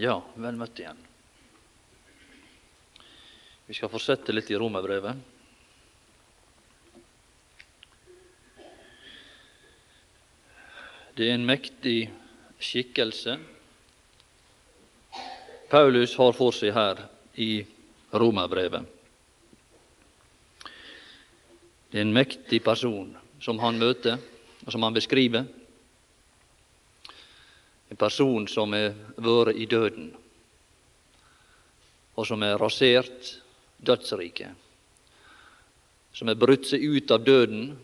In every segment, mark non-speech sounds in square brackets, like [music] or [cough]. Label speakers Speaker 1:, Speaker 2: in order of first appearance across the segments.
Speaker 1: Ja, vel møtt igjen. Vi skal fortsette litt i Romerbrevet. Det er en mektig skikkelse Paulus har for seg her i Romerbrevet. Det er en mektig person som han møter, og som han beskriver. En person som har vært i døden, og som har rasert dødsriket. Som har brutt seg ut av døden,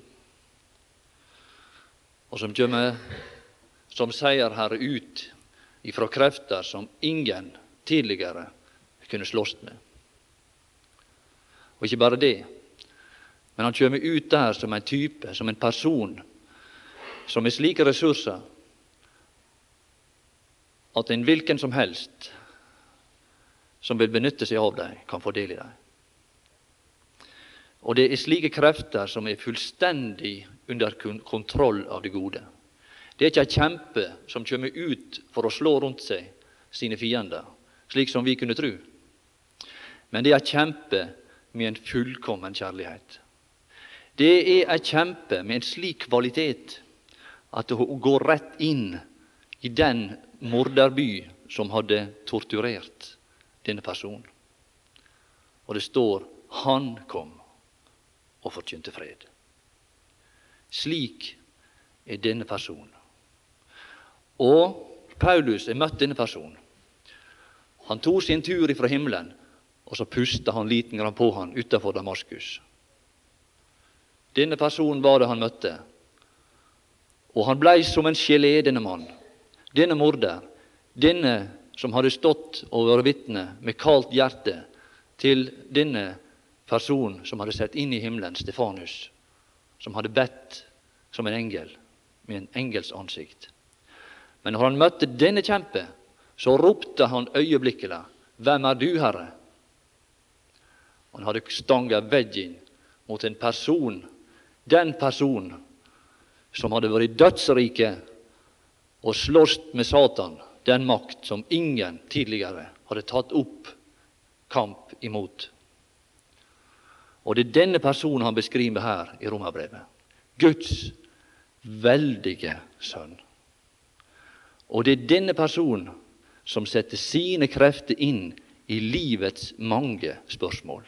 Speaker 1: og som kommer som seierherre ut ifra krefter som ingen tidligere kunne slåss med. Og ikke bare det, men han kommer ut der som en type, som en person, som har slike ressurser at en hvilken som helst som vil benytte seg av dem, kan få del i dem. Og det er slike krefter som er fullstendig under kontroll av det gode. Det er ikke ei kjempe som kommer ut for å slå rundt seg sine fiender, slik som vi kunne tru. Men det er ei kjempe med en fullkommen kjærlighet. Det er ei kjempe med en slik kvalitet at hun går rett inn i den morderby som hadde torturert denne personen. Og det står 'Han kom og forkynte fred'. Slik er denne personen. Og Paulus har møtt denne personen. Han tok sin tur ifra himmelen, og så pusta han liten grann på han utenfor Damaskus. Denne personen var det han møtte, og han blei som en gelé, denne mannen. Denne morder, denne som hadde stått og vært vitne med kaldt hjerte til denne personen som hadde sett inn i himmelen, Stefanus, som hadde bedt som en engel, med en engels ansikt. Men når han møtte denne kjempe, så ropte han øyeblikkelig, Hvem er du, Herre? Han hadde stanga veggen mot en person, den personen som hadde vært dødsriket og slåss med Satan, den makt som ingen tidligere hadde tatt opp kamp imot. Og det er denne personen han beskriver her i Romerbrevet. Guds veldige sønn. Og det er denne personen som setter sine krefter inn i livets mange spørsmål.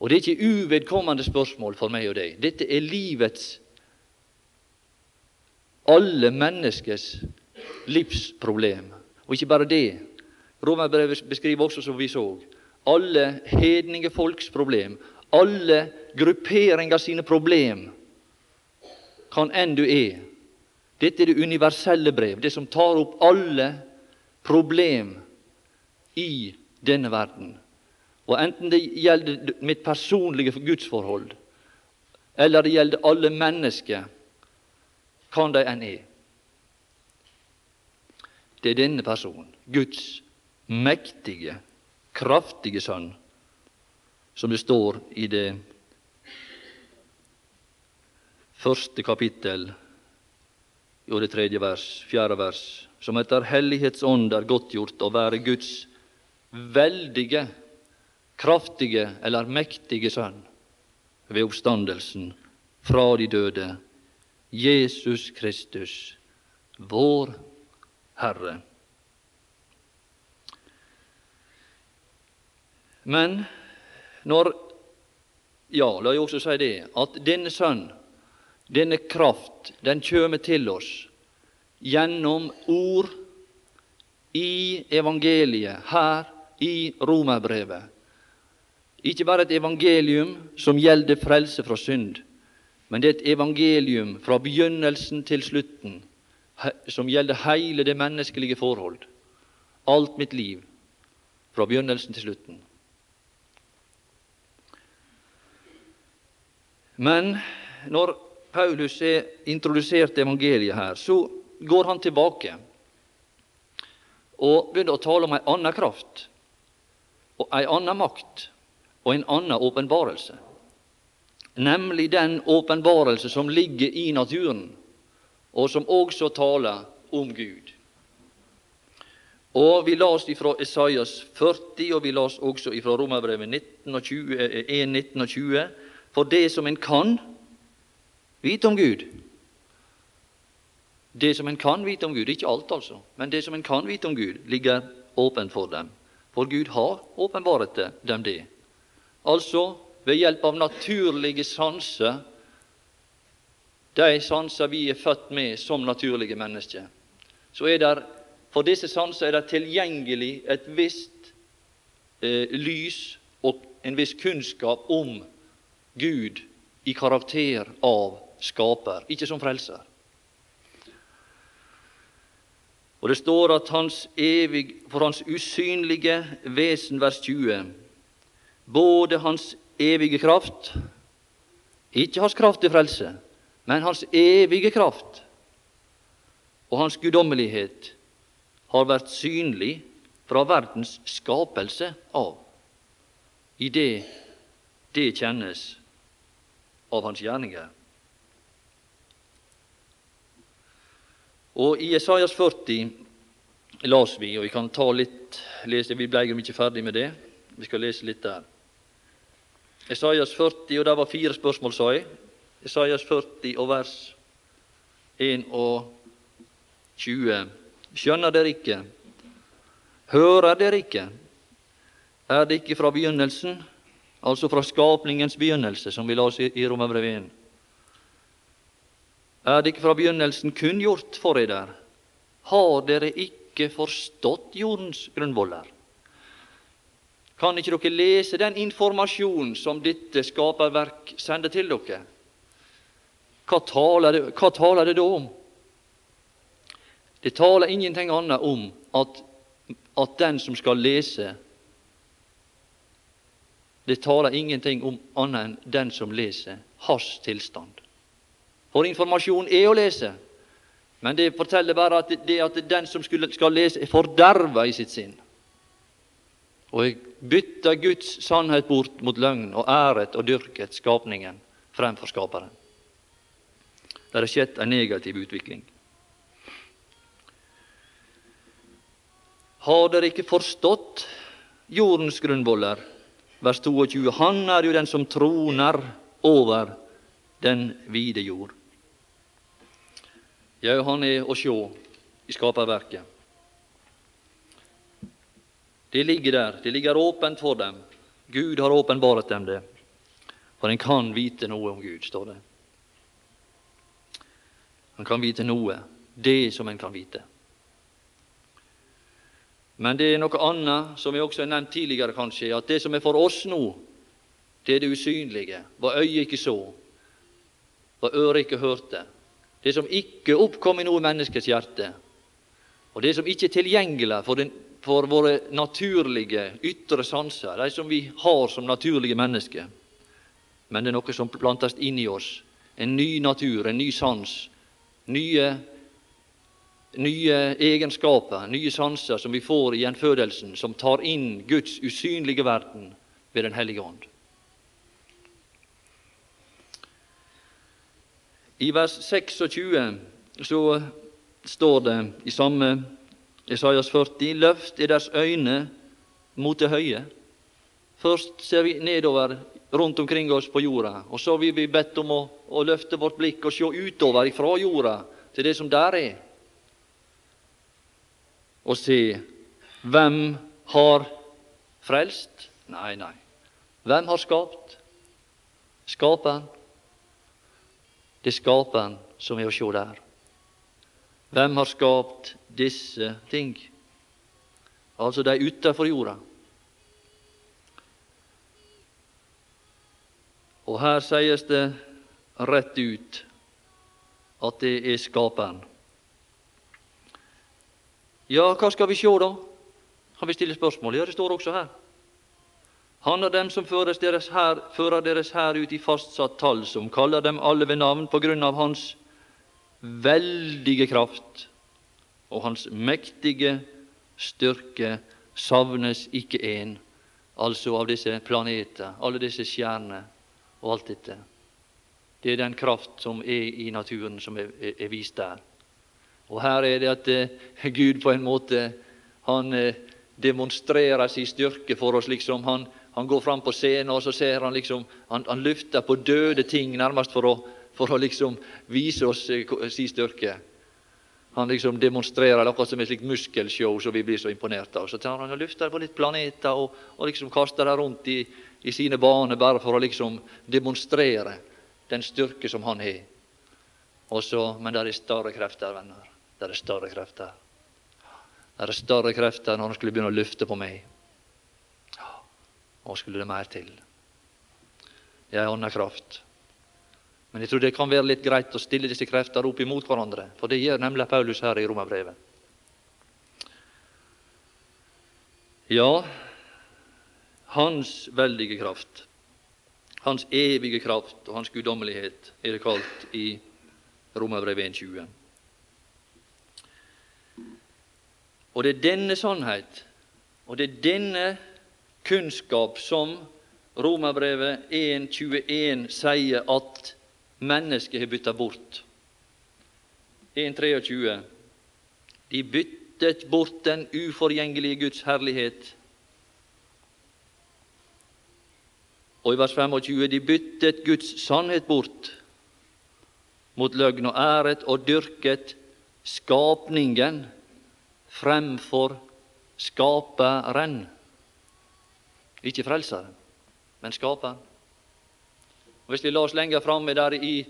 Speaker 1: Og det er ikke uvedkommende spørsmål for meg og deg. Dette er livets alle menneskers livsproblem. Og ikke bare det. Romerbrevet beskriver også, som vi så, alle hedninge folks problem. Alle grupperinger sine problem, kan enn du er. Dette er det universelle brev, det som tar opp alle problem i denne verden. Og enten det gjelder mitt personlige gudsforhold, eller det gjelder alle mennesker, kan de enn er. Det er denne personen, Guds mektige, kraftige sønn, som det står i det første kapittel og det tredje vers, fjerde vers, som etter hellighetsånd er godtgjort å være Guds veldige, kraftige eller mektige sønn ved oppstandelsen fra de døde Jesus Kristus, vår Herre. Men når Ja, la jeg også si det, at denne Sønn, denne kraft, den kjem til oss gjennom ord i evangeliet, her i Romerbrevet. Ikke bare et evangelium som gjelder frelse fra synd, men det er et evangelium fra begynnelsen til slutten som gjelder hele det menneskelige forhold. Alt mitt liv, fra begynnelsen til slutten. Men når Paulus er introdusert evangeliet her, så går han tilbake og begynner å tale om ei anna kraft, og ei anna makt og en anna åpenbarelse nemlig den åpenbarelse som ligger i naturen, og som også taler om Gud. Og vi las fra Esaias 40, og vi las også fra Romerbrevet 19 og 20, 1, 19 og 20. For det som en kan vite om Gud Det som en kan vite om Gud, ikke alt altså, men det som en kan vite om Gud, ligger åpent for dem. For Gud har åpenbart dem det. Altså ved hjelp av naturlige sanser, de sanser vi er født med som naturlige mennesker, så er det for disse sanser er det tilgjengelig et visst eh, lys og en viss kunnskap om Gud i karakter av skaper, ikke som frelser. Og det står at hans evig, for hans usynlige vesen, vers 20, både hans evige kraft, ikke hans kraft til frelse, men hans evige kraft og hans guddommelighet har vært synlig fra verdens skapelse av, i det det kjennes av hans gjerninger. Og I Esaias 40 las vi, og vi kan ta litt lese, Vi ble ikke ferdig med det. Vi skal lese litt der. Esaias 40, og det var fire spørsmål, sa jeg. Esaias 40 og vers 1 og 20. Skjønner dere ikke? Hører dere ikke? Er det ikke fra begynnelsen, altså fra skapningens begynnelse, som vi la oss i Romerbrevet 1? Er det ikke fra begynnelsen kunngjort for dere? Har dere ikke forstått jordens grunnvoller? Kan ikke dere lese den informasjonen som dette skaperverk sender til dere? Hva taler det, hva taler det da om? Det taler ingenting annet om at, at den som skal lese Det taler ingenting om annet enn den som leser, hans tilstand. For informasjon er å lese, men det forteller bare at, det, at den som skal lese, er forderva i sitt sinn. Og jeg bytta Guds sannhet bort mot løgn og æret og dyrket skapningen fremfor Skaperen. Det har skjedd en negativ utvikling. Har dere ikke forstått jordens grunnvoller? Vers 22. Han er jo den som troner over den vide jord. Ja, han er å sjå i skaperverket. Det ligger der. Det ligger åpent for dem. Gud har åpenbart dem det. For en kan vite noe om Gud, står det. En kan vite noe. Det som en kan vite. Men det er noe annet, som vi også har nevnt tidligere, kanskje, at det som er for oss nå, det er det usynlige, hva øyet ikke så, hva øret ikke hørte, det som ikke oppkom i noe menneskes hjerte, og det som ikke er tilgjengelig for, den, for våre naturlige ytre sanser, de som vi har som naturlige mennesker. Men det er noe som plantes inn i oss, en ny natur, en ny sans, nye nye egenskaper, nye sanser som vi får i gjenfødelsen, som tar inn Guds usynlige verden ved Den hellige ånd. I vers 26 så står det i samme Esaias 40.: Løft i deres øyne mot det høye. Først ser vi nedover rundt omkring oss på jorda, og så vil vi bedt om å, å løfte vårt blikk og se utover ifra jorda til det som der er og se hvem har frelst? Nei, nei. Hvem har skapt? Skaperen. Det er Skaperen som er å se der. Hvem har skapt disse ting? Altså de utafor jorda. Og her sies det rett ut at det er Skaperen. Ja, hva skal vi sjå, da? Kan vi stille spørsmål? Ja, det står også her. Han og dem som fører deres her ut i fastsatt tall, som kaller dem alle ved navn på grunn av hans veldige kraft og hans mektige styrke savnes ikke én, altså av disse planeter, alle disse stjerner og alt dette. Det er den kraft som er i naturen, som er, er, er vist der. Og her er det at eh, Gud på en måte han eh, demonstrerer sin styrke for oss. liksom. Han, han går fram på scenen, og så ser han liksom Han, han løfter på døde ting, nærmest for å, for å liksom vise oss eh, sin styrke. Han liksom demonstrerer akkurat som et slikt muskelshow som vi blir så imponert av. Så tar han og løfter på litt planeter og, og liksom kaster dem rundt i, i sine baner bare for å liksom demonstrere den styrke som han har. Og så, men det er større krefter, venner. Det er større krefter. Det er større krefter når han skulle begynne å løfte på meg. Og skulle det mer til. Jeg er ei kraft. Men jeg tror det kan være litt greit å stille disse krefter opp imot hverandre, for det gjør nemlig Paulus her i Romerbrevet. Ja, hans veldige kraft, hans evige kraft og hans guddommelighet er det kalt i Romerbrevet 1.20. Og det er denne sannhet, og det er denne kunnskap som Romerbrevet 1.21 sier at mennesket har bytta bort. 1.23. De byttet bort den uforgjengelige Guds herlighet Og i vers 25 de byttet Guds sannhet bort mot løgn og æret og dyrket skapningen fremfor skaperen. Ikke frelseren, men skaperen. Og Hvis vi la oss lenger framme der i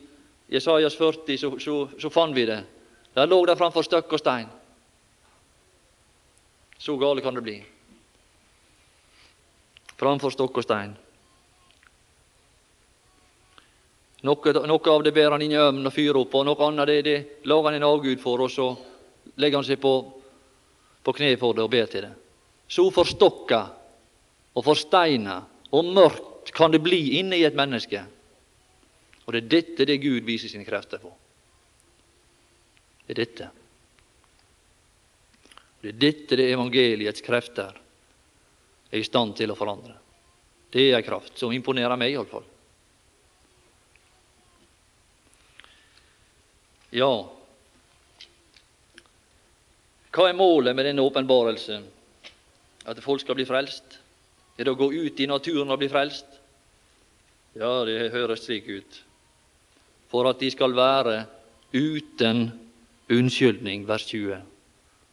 Speaker 1: Jesajas 40, så, så, så fant vi det. Der lå det framfor støkk og stein. Så gale kan det bli. Framfor stokk og stein. Noe, noe, av det ber han inn i ømmen og fyrer opp, og noe annet det, det lager han en avgud for, og så legger han seg på, på kne for det og ber til det. Så forstokka og forsteina og mørkt kan det bli inne i et menneske. Og det er dette det Gud viser sine krefter på. Det er dette. Det er dette det evangeliets krefter er i stand til å forandre. Det er ei kraft som imponerer meg, iallfall. Ja, hva er målet med denne åpenbarelsen? At folk skal bli frelst? Er det å gå ut i naturen og bli frelst? Ja, det høres slik ut. For at de skal være uten unnskyldning, vers 20.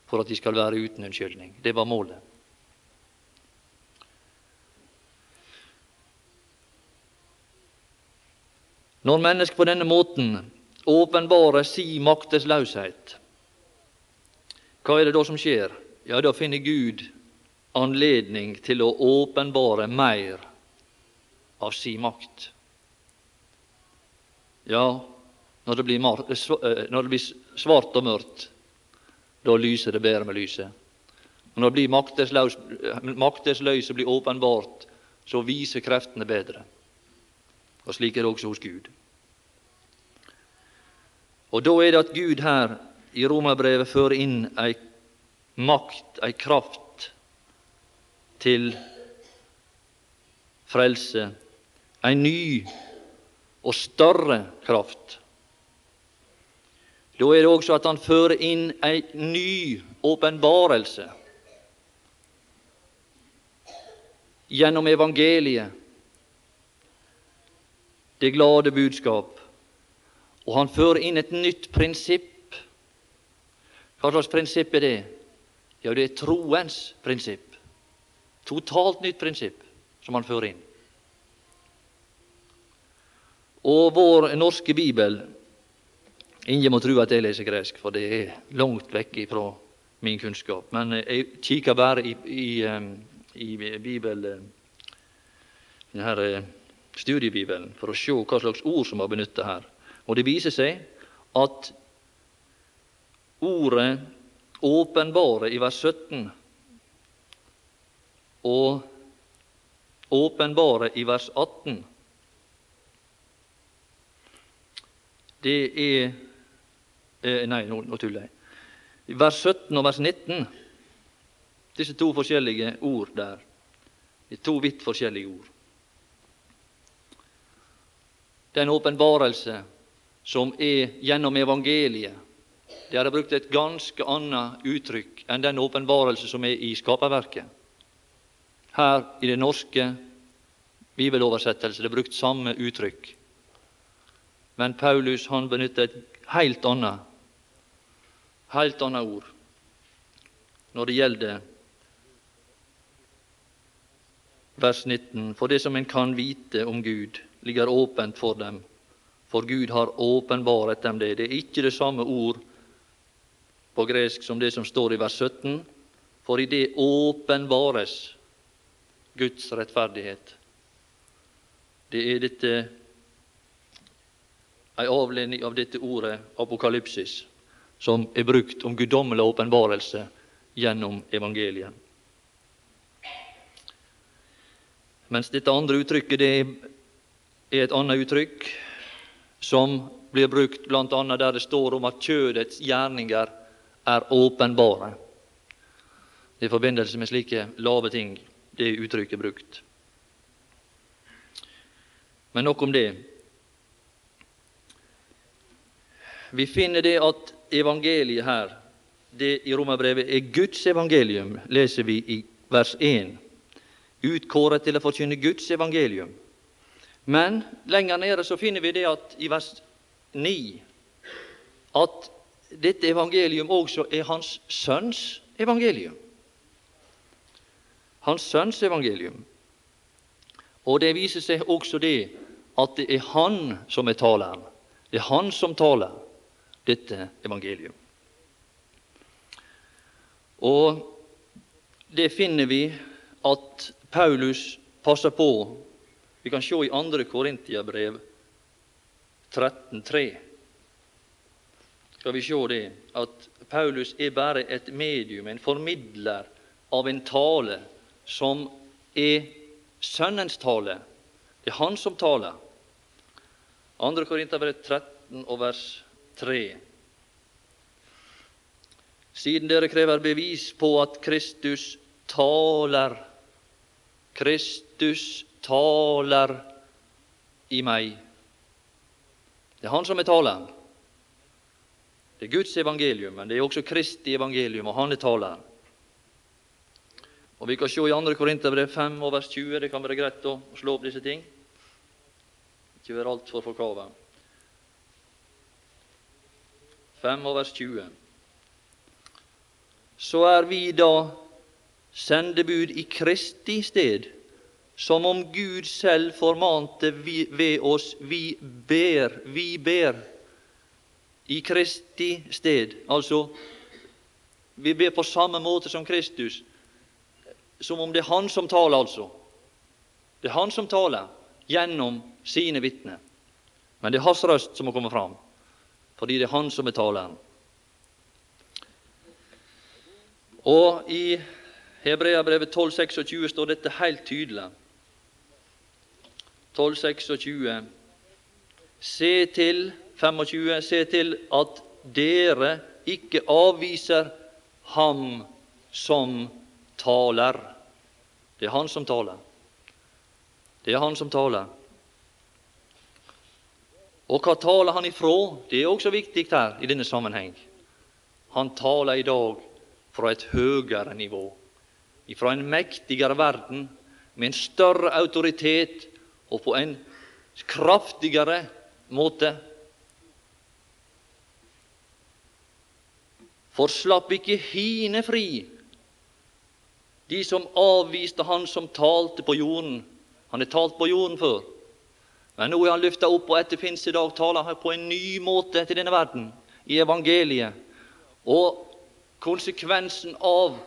Speaker 1: For at de skal være uten unnskyldning. Det var målet. Når mennesker på denne måten åpenbarer si maktesløshet. Hva er det da som skjer? Ja, da finner Gud anledning til å åpenbare mer av si makt. Ja, når det blir, eh, når det blir svart og mørkt, da lyser det bedre med lyset. Og når det blir maktesløse blir åpenbart, så viser kreftene bedre. Og slik er det også hos Gud. Og da er det at Gud her i Romerbrevet fører inn ei makt, ei kraft, til frelse. Ei ny og større kraft. Da er det også at han fører inn ei ny åpenbarelse gjennom evangeliet, det glade budskap. Og han fører inn et nytt prinsipp. Hva slags prinsipp er det? Ja, det er troens prinsipp. Totalt nytt prinsipp som han fører inn. Og vår norske bibel Ingen må tro at jeg leser gresk, for det er langt vekk fra min kunnskap. Men jeg kikker bare i, i, i Bibel, denne studiebibelen for å se hva slags ord som var benytta her. Og det viser seg at ordet åpenbare i vers 17 og åpenbare i vers 18 Det er eh, Nei, nå, tuller jeg. Vers 17 og vers 19, disse to forskjellige ord der, det er to vidt forskjellige ord. Det er en åpenbarelse som er gjennom evangeliet, De hadde brukt et ganske annet uttrykk enn den åpenbarelse som er i skaperverket. Her i det norske bibeloversettelse det er brukt samme uttrykk. Men Paulus han benytter et helt annet, helt annet ord når det gjelder vers 19. For det som en kan vite om Gud, ligger åpent for dem, for Gud har åpenbaret dem det. Det er ikke det samme ord på gresk som det som står i vers 17, for i det åpenbares Guds rettferdighet. Det er dette ei avledning av dette ordet apokalypsis, som er brukt om guddommelig åpenbarelse gjennom evangeliet. Mens dette andre uttrykket det er et annet uttrykk som blir brukt bl.a. der det står om at kjødets gjerninger er åpenbare. I forbindelse med slike lave ting det uttrykket er brukt. Men nok om det. Vi finner det at evangeliet her, det i Romerbrevet, er Guds evangelium, leser vi i vers 1. Utkåret til å forkynne Guds evangelium. Men lenger nede så finner vi det at i vers 9 at dette evangelium også er Hans Sønns evangelium. Hans Sønns evangelium. Og det viser seg også det at det er Han som er taleren. Det er Han som taler dette evangeliet. Og det finner vi at Paulus passer på. Vi kan se i 2. Korintiabrev 13,3. Skal vi se det, at Paulus er bare et medium, en formidler av en tale som er Sønnens tale. Det er Han som taler. 2. Korinterbrev 13 og vers 3. Siden dere krever bevis på at Kristus taler Kristus taler i meg. Det er Han som er taleren. Det er Guds evangelium, men det er også Kristi evangelium, og han er taleren. Og Vi kan se i 2. Korinterbrev 5 og vers 20. Det kan være greit å slå opp disse ting. Ikke være altfor forkava. 5 og vers 20. Så er vi da sendebud i Kristi sted, som om Gud selv formante ved oss. Vi ber, vi ber i Kristi sted. Altså, vi ber på samme måte som Kristus, som om det er Han som taler, altså. Det er Han som taler gjennom sine vitner. Men det er hans røst som må komme fram, fordi det er han som er taleren. Og i Hebreabrevet 12,26 står dette helt tydelig. 12,26 Se til 25, se til at dere ikke avviser ham som taler. Det er han som taler. Det er han som taler. Og hva taler han ifra? Det er også viktig her i denne sammenheng. Han taler i dag fra et høyere nivå, fra en mektigere verden, med en større autoritet og på en kraftigere måte. For slapp ikke hine fri, de som avviste Han som talte på jorden. Han er talt på jorden før. Men nå er han løfta opp, og etter pinsedag taler han på en ny måte til denne verden, i evangeliet. Og konsekvensen av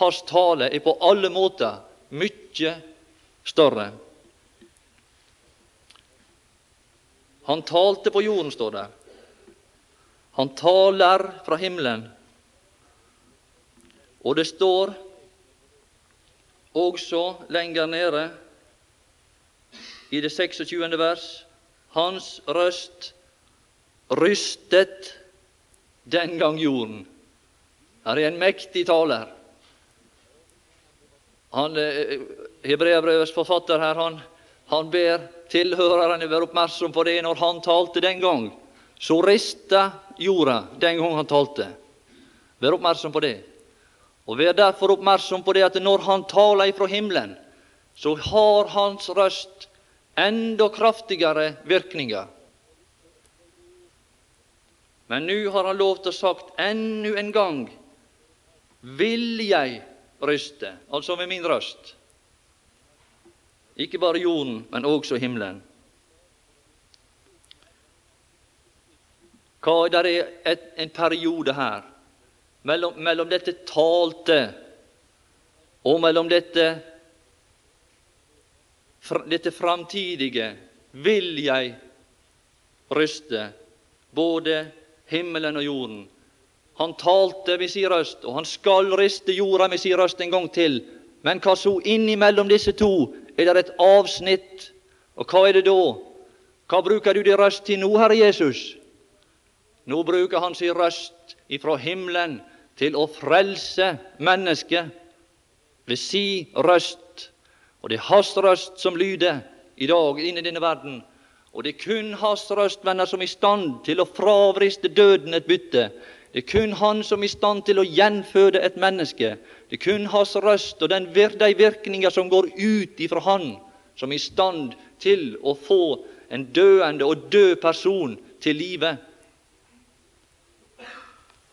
Speaker 1: hans tale er på alle måter mye større. Han talte på jorden, står det. Han taler fra himmelen. Og det står også lenger nede i det 26. vers Hans røst rystet den gang jorden. Her er en mektig taler. Han, eh, Hebreabrevets forfatter her, han, han ber tilhørerne være oppmerksom på det. Når han talte den gang, så rista jorda den gang han talte. Vær oppmerksom på det. Og vær derfor oppmerksom på det at når han taler ifra himmelen, så har hans røst enda kraftigere virkninger. Men nå har han lov til å sagt ennå en gang vil jeg ryste, altså med min røst. Ikke bare jorden, men også himmelen. Hva, der er et, en periode her mellom, mellom dette talte og mellom dette, dette framtidige vil jeg ryste både himmelen og jorden. Han talte med sin røst, og han skal riste jorda med sin røst en gang til. Men hva så innimellom disse to er det et avsnitt. Og hva er det da? Hva bruker du din røst til nå, Herre Jesus? Nå bruker han sin røst ifra himmelen til å frelse mennesket ved si røst. Og det er hans røst som lyder i dag inn i denne verden. Og det er kun hans røst, venner, som er i stand til å fravriste døden et bytte. Det er kun han som er i stand til å gjenføde et menneske. Det er kun hans røst og den, de virkninger som går ut ifra han, som er i stand til å få en døende og død person til live.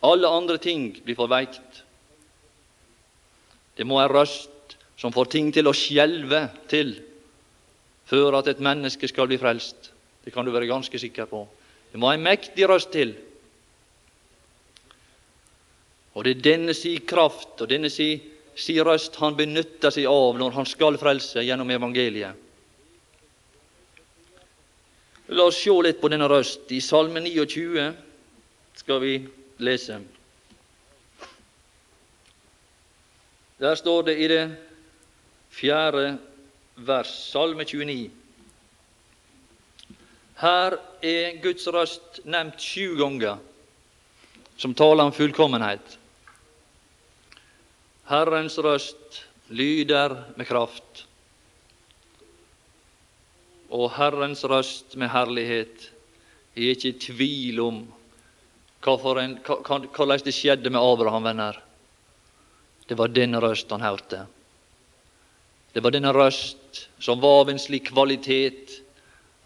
Speaker 1: Alle andre ting blir forveikt. Det må en røst som får ting til å skjelve til før at et menneske skal bli frelst. Det kan du være ganske sikker på. Det må en mektig røst til. Og det er denne si kraft og denne si, si røst han benytter seg av når han skal frelse gjennom evangeliet. La oss se litt på denne røst. I Salme 29 skal vi lese. Der står det i det fjerde vers, Salme 29. Her er Guds røst nevnt sju ganger, som taler om fullkommenhet. Herrens røst lyder med kraft, og Herrens røst med herlighet. Jeg er ikke i tvil om hvordan det skjedde med Abraham, venner. Det var denne røst han hørte. Det var denne røst som var av en slik kvalitet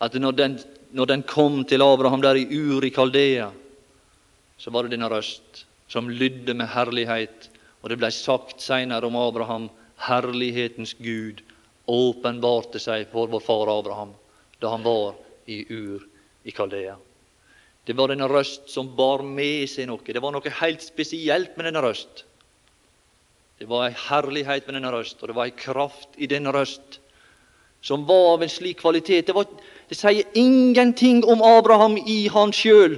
Speaker 1: at når den når den kom til Abraham der i Ur i Kaldea, så var det denne røst som lydde med herlighet. Og det blei sagt seinere om Abraham herlighetens Gud åpenbarte seg for vår far Abraham da han var i Ur i Kaldea. Det var denne røst som bar med seg noe. Det var noe helt spesielt med denne røst. Det var ei herlighet med denne røst, og det var ei kraft i denne røst som var av en slik kvalitet. Det var det sier ingenting om Abraham i han sjøl.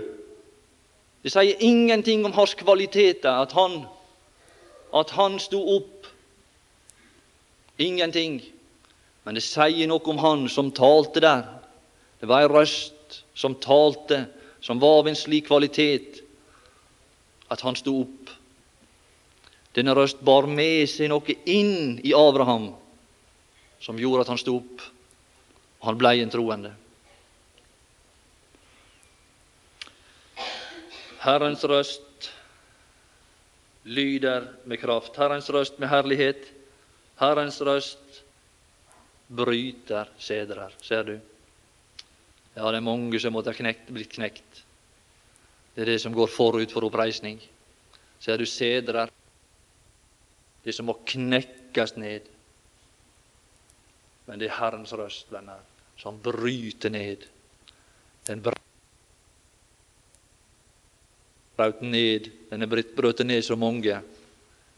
Speaker 1: Det sier ingenting om hans kvaliteter, at han, at han sto opp. Ingenting. Men det sier noe om han som talte der. Det var ei røst som talte, som var av en slik kvalitet at han sto opp. Denne røst bar med seg noe inn i Abraham som gjorde at han sto opp. Og han blei en troende. Herrens røst lyder med kraft. Herrens røst med herlighet. Herrens røst bryter sedrer. Ser du? Ja, det er mange som måtte ha knekt, blitt knekt. Det er det som går forut for oppreisning. Ser du sedrer? Det som må knekkes ned. Men det er Herrens røst, venner, som bryter ned. Den brøt ned, den er brøt ned så mange.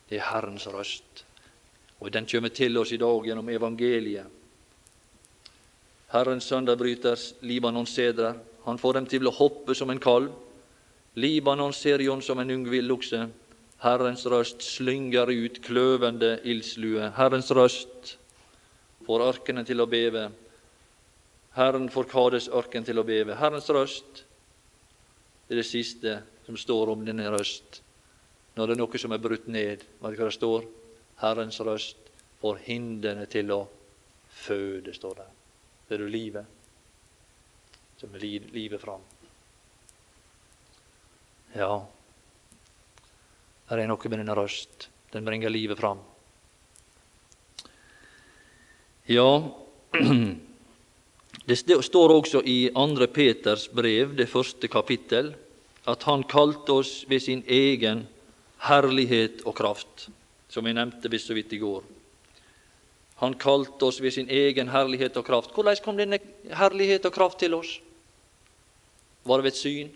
Speaker 1: Det er Herrens røst. Og den kommer til oss i dag gjennom evangeliet. Herrens søndagbryters Libanons sedrer. Han får dem til å hoppe som en kalv. Libanons serion som en ung villokse. Herrens røst slynger ut kløvende ildslue. Herrens røst får ørkenen til å beve. Herren får Kades ørken til å beve. Herrens røst er det siste som står om denne røst. Når det er noe som er brutt ned, vet du hva det står? Herrens røst får hindrene til å føde, står det. Det er du livet som er livet fram. Ja, det er noe med denne røst. Den bringer livet fram. Ja, [clears throat] det står også i 2. Peters brev, det første kapittel, at Han kalte oss ved sin egen herlighet og kraft, som jeg nevnte visst så vidt i går. Han kalte oss ved sin egen herlighet og kraft. Hvordan kom denne herlighet og kraft til oss? Var det ved et syn?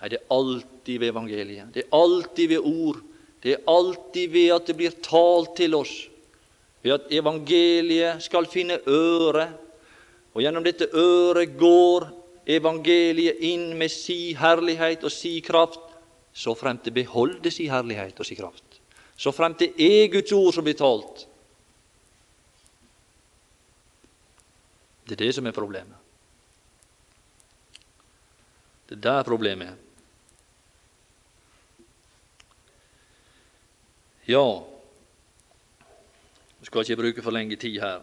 Speaker 1: Nei, det er alltid ved evangeliet. Det er alltid ved ord. Det er alltid ved at det blir talt til oss. Ved at evangeliet skal finne øre. Og gjennom dette øret går evangeliet inn med si herlighet og si kraft, så fremt det beholder si herlighet og si kraft. Så fremt det er Guds ord som blir talt. Det er det som er problemet. Det er der problemet er. Ja, jeg skal ikke bruke for lenge tid her.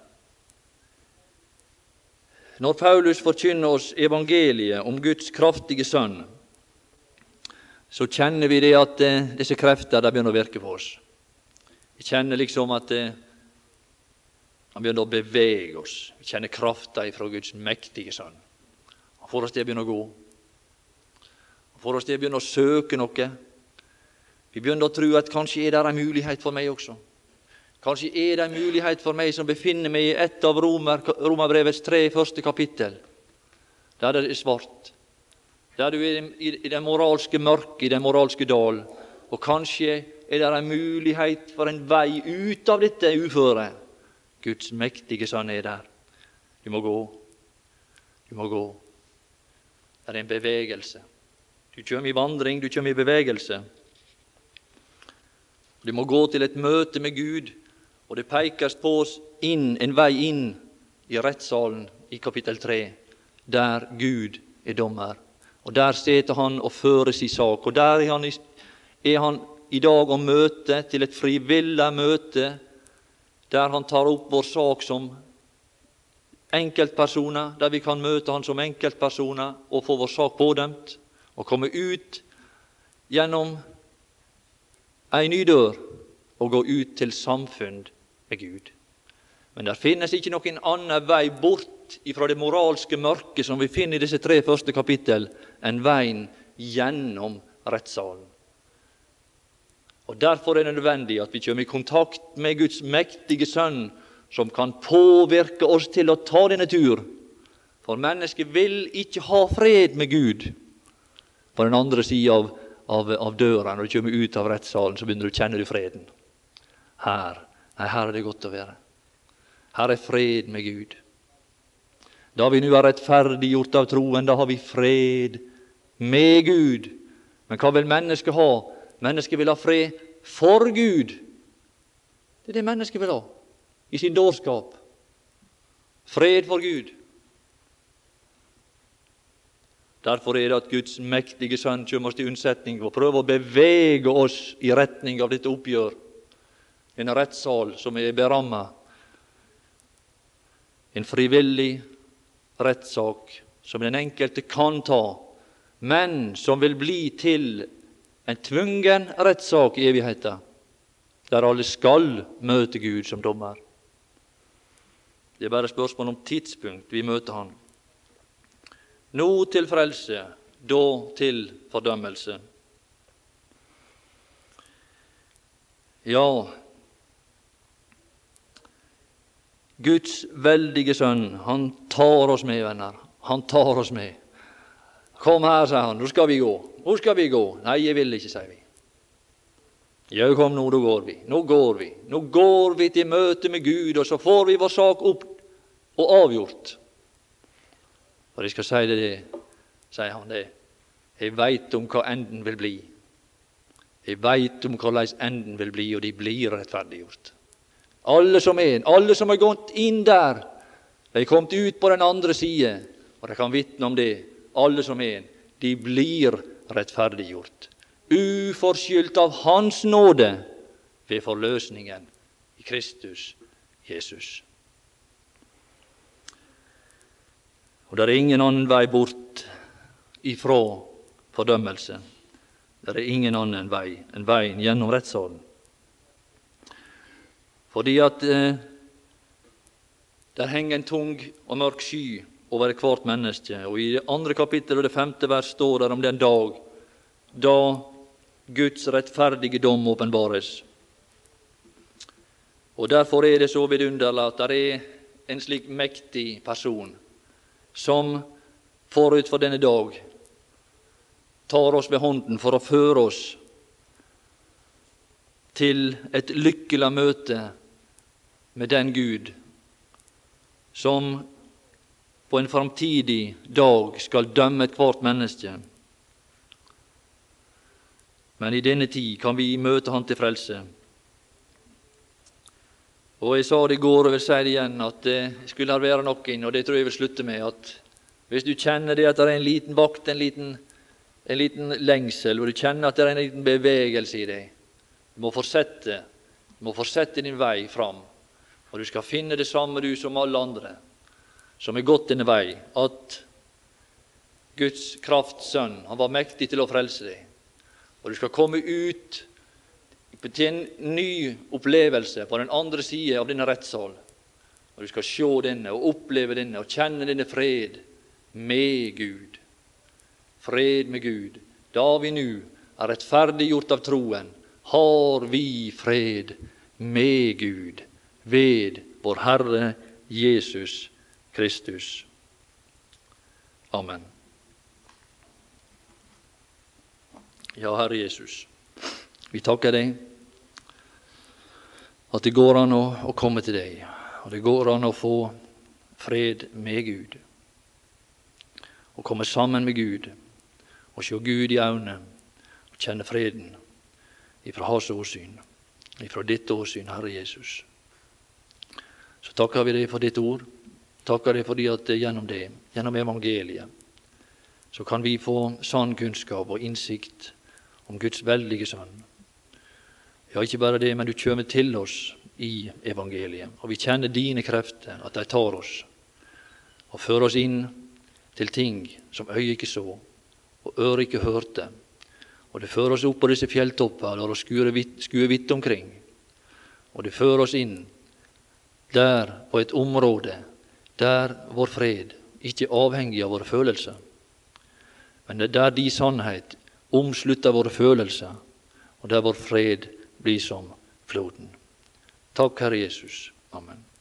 Speaker 1: Når Paulus forkynner oss evangeliet om Guds kraftige Sønn, så kjenner vi det at eh, disse krefter begynner å virke på oss. Vi kjenner liksom at eh, han begynner å bevege oss. Vi kjenner krafta fra Guds mektige Sønn. Han får oss til å begynne å gå. Han får oss til å begynne å søke noe. Vi begynner å tro at kanskje er det en mulighet for meg også. Kanskje er det en mulighet for meg som befinner meg i et av Romer, Romerbrevets tre første kapittel, der det er svart. Der du er i det moralske mørket, i den moralske dal. Og kanskje er det en mulighet for en vei ut av dette uføret. Guds mektige Sønn er der. Du må gå. Du må gå. Det er en bevegelse. Du kommer i vandring, du kommer i bevegelse. Du må gå til et møte med Gud, og det pekes på oss inn, en vei inn i rettssalen i kapittel 3, der Gud er dommer. Og Der sitter han og fører sin sak. Og Der er han, er han i dag å møte til et frivillig møte der han tar opp vår sak som enkeltpersoner, der vi kan møte han som enkeltpersoner og få vår sak pådømt, og komme ut gjennom ei ny dør og gå ut til samfunn med Gud. Men der finnes ikke noen annen vei bort ifra det moralske mørket som vi finner i disse tre første kapittel, enn veien gjennom rettssalen. Og Derfor er det nødvendig at vi kommer i kontakt med Guds mektige Sønn, som kan påvirke oss til å ta denne tur. For mennesket vil ikke ha fred med Gud på den andre sida av, av, av, døra. Når du kommer ut av rettssalen, så begynner du å kjenne du freden. Her, nei, her er det godt å være. Her er fred med Gud. Da vi nå er rettferdiggjort av troen, da har vi fred med Gud. Men hva vil mennesket ha? Mennesket vil ha fred for Gud. Det er det mennesket vil ha i sin dårskap. Fred for Gud. Derfor er det at Guds mektige Sønn kommer oss til unnsetning og prøver å bevege oss i retning av dette oppgjør. En rettssal som er beramma. En frivillig rettssak som den enkelte kan ta, men som vil bli til en tvungen rettssak i evigheten, der alle skal møte Gud som dommer. Det er bare spørsmål om tidspunkt vi møter Han. Nå til frelse, da til fordømmelse. Ja, Guds veldige Sønn, han tar oss med, venner. Han tar oss med. Kom her, sa han, nå skal vi gå. Nå skal vi gå? Nei, jeg vil ikke, sier vi. Jau, kom nå, da går vi. Nå går vi. Nå går vi til møte med Gud, og så får vi vår sak opp og avgjort. For jeg skal si det, sier han det. Jeg veit om hva enden vil bli. Jeg veit om hvordan enden vil bli, og de blir rettferdiggjort. Alle som en, alle som har gått inn der, de er kommet ut på den andre side, og de kan vitne om det, alle som en, de blir rettferdiggjort, uforskyldt av Hans nåde ved forløsningen i Kristus Jesus. Og det er ingen annen vei bort ifra fordømmelse. Det er ingen annen vei enn veien gjennom rettssalen. Fordi at eh, der henger en tung og mørk sky over ethvert menneske. Og I det andre kapittel og det femte vers står det om den dag da Guds rettferdige dom åpenbares. Og Derfor er det så vidunderlig at det er en slik mektig person som forut for denne dag tar oss ved hånden for å føre oss til et lykkelig møte med den Gud som på en framtidig dag skal dømme ethvert menneske. Men i denne tid kan vi møte Han til frelse. Og Jeg sa det i går og vil si det igjen, at det skulle være noen, og det tror jeg vil slutte med, at hvis du kjenner det at det er en liten vakt, en liten, en liten lengsel, og du kjenner at det er en liten bevegelse i deg, du må fortsette, du må fortsette din vei fram. Og du skal finne det samme, du, som alle andre som har gått denne vei, at Guds krafts sønn, han var mektig til å frelse deg. Og du skal komme ut til en ny opplevelse på den andre sida av denne rettssal. Og du skal se denne og oppleve denne og kjenne denne fred med Gud. Fred med Gud. Da vi nå er rettferdiggjort av troen, har vi fred med Gud ved vår Herre Jesus Kristus. Amen. Ja, Herre Jesus, vi takker deg at det går an å, å komme til deg, og det går an å få fred med Gud. Å komme sammen med Gud og se Gud i øynene og kjenne freden ifra hans åsyn, ifra ditt åsyn, Herre Jesus. Så takker vi deg for ditt ord. Takker deg fordi at gjennom det, gjennom evangeliet, så kan vi få sann kunnskap og innsikt om Guds veldige Sønn. Ja, ikke bare det, men du kommer til oss i evangeliet. Og vi kjenner dine krefter, at de tar oss og fører oss inn til ting som øyet ikke så, og øret ikke hørte. Og det fører oss opp på disse fjelltopper, lar oss skue vidt omkring. Og det fører oss inn der på et område der vår fred ikke er avhengig av våre følelser, men det er der de sannhet omslutter våre følelser, og der vår fred blir som floden. Takk, Herre Jesus. Amen.